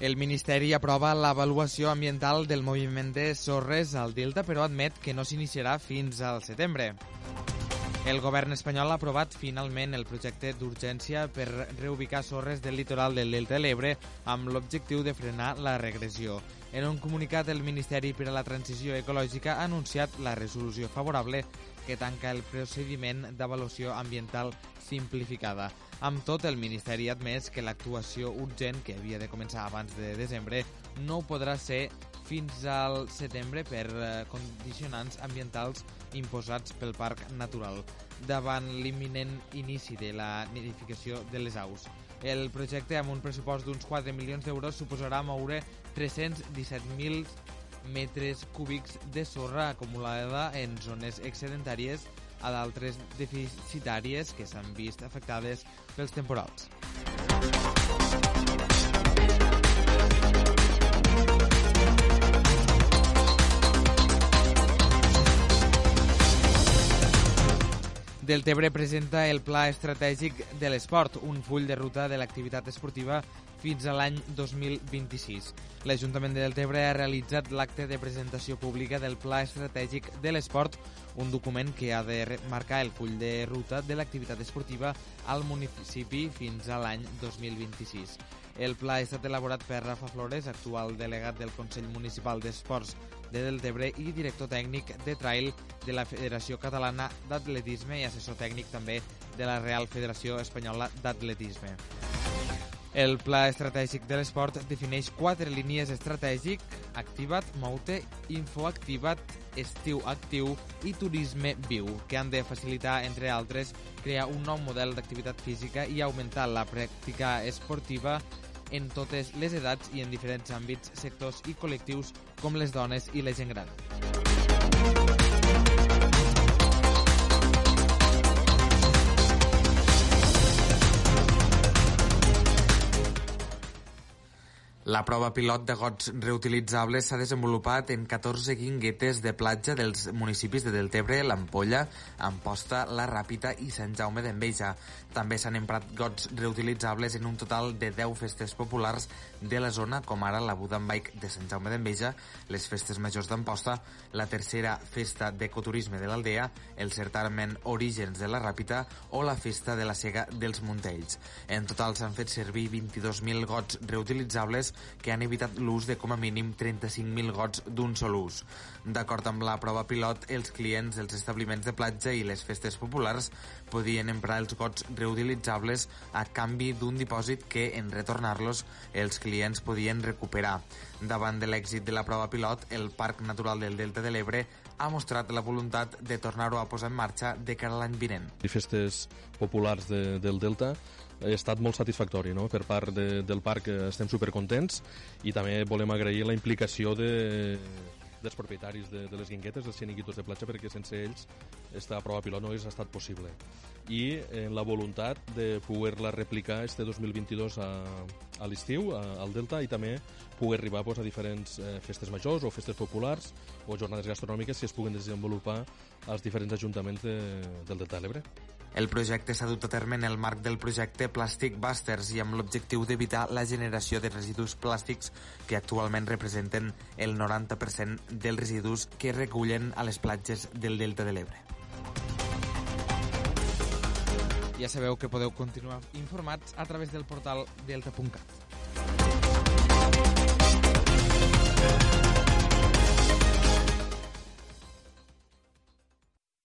El Ministeri aprova l'avaluació ambiental del moviment de sorres al Delta, però admet que no s'iniciarà fins al setembre. El govern espanyol ha aprovat finalment el projecte d'urgència per reubicar sorres del litoral del Delta de l'Ebre amb l'objectiu de frenar la regressió. En un comunicat, el Ministeri per a la Transició Ecològica ha anunciat la resolució favorable que tanca el procediment d'avaluació ambiental simplificada. Amb tot, el Ministeri ha admès que l'actuació urgent, que havia de començar abans de desembre, no podrà ser fins al setembre per eh, condicionants ambientals imposats pel Parc Natural davant l'imminent inici de la nidificació de les aus. El projecte, amb un pressupost d'uns 4 milions d'euros, suposarà moure 317.000 metres cúbics de sorra acumulada en zones excedentàries a d'altres deficitàries que s'han vist afectades pels temporals. Deltebre presenta el Pla Estratègic de l'Esport, un full de ruta de l'activitat esportiva fins a l'any 2026. L'Ajuntament de Deltebre ha realitzat l'acte de presentació pública del Pla Estratègic de l'Esport, un document que ha de marcar el full de ruta de l'activitat esportiva al municipi fins a l'any 2026. El pla ha estat elaborat per Rafa Flores, actual delegat del Consell Municipal d'Esports de Deltebre i director tècnic de trail de la Federació Catalana d'Atletisme i assessor tècnic també de la Real Federació Espanyola d'Atletisme. El Pla Estratègic de l'Esport defineix quatre línies estratègic, Activat, Moute, Infoactivat, Estiu Actiu i Turisme Viu, que han de facilitar, entre altres, crear un nou model d'activitat física i augmentar la pràctica esportiva en totes les edats i en diferents àmbits, sectors i col·lectius com les dones i la gent gran. La prova pilot de gots reutilitzables s'ha desenvolupat en 14 guinguetes de platja dels municipis de Deltebre, l'Ampolla, Amposta, La Ràpita i Sant Jaume d'Enveja. També s'han emprat gots reutilitzables en un total de 10 festes populars de la zona, com ara la Buda Bike de Sant Jaume d'Enveja, les festes majors d'Amposta, la tercera festa d'ecoturisme de l'Aldea, el certamen Orígens de la Ràpita o la festa de la Sega dels Montells. En total s'han fet servir 22.000 gots reutilitzables que han evitat l'ús de com a mínim 35.000 gots d'un sol ús. D'acord amb la prova pilot, els clients dels establiments de platja i les festes populars podien emprar els gots reutilitzables a canvi d'un dipòsit que, en retornar-los, els clients podien recuperar. Davant de l'èxit de la prova pilot, el Parc Natural del Delta de l'Ebre ha mostrat la voluntat de tornar-ho a posar en marxa de cara a l'any vinent. I festes populars de, del Delta ha estat molt satisfactori no? per part de, del parc estem supercontents i també volem agrair la implicació de, dels propietaris de, de les guinguetes, dels xiringuitos de platja, perquè sense ells esta prova pilot no hagués estat possible. I en eh, la voluntat de poder-la replicar este 2022 a, a l'estiu, al Delta, i també poder arribar pues, a diferents eh, festes majors o festes populars o jornades gastronòmiques que es puguen desenvolupar als diferents ajuntaments de, del Delta de l'Ebre. El projecte s'ha dut a terme en el marc del projecte Plastic Busters i amb l'objectiu d'evitar la generació de residus plàstics que actualment representen el 90% dels residus que recullen a les platges del Delta de l'Ebre. Ja sabeu que podeu continuar informats a través del portal delta.cat.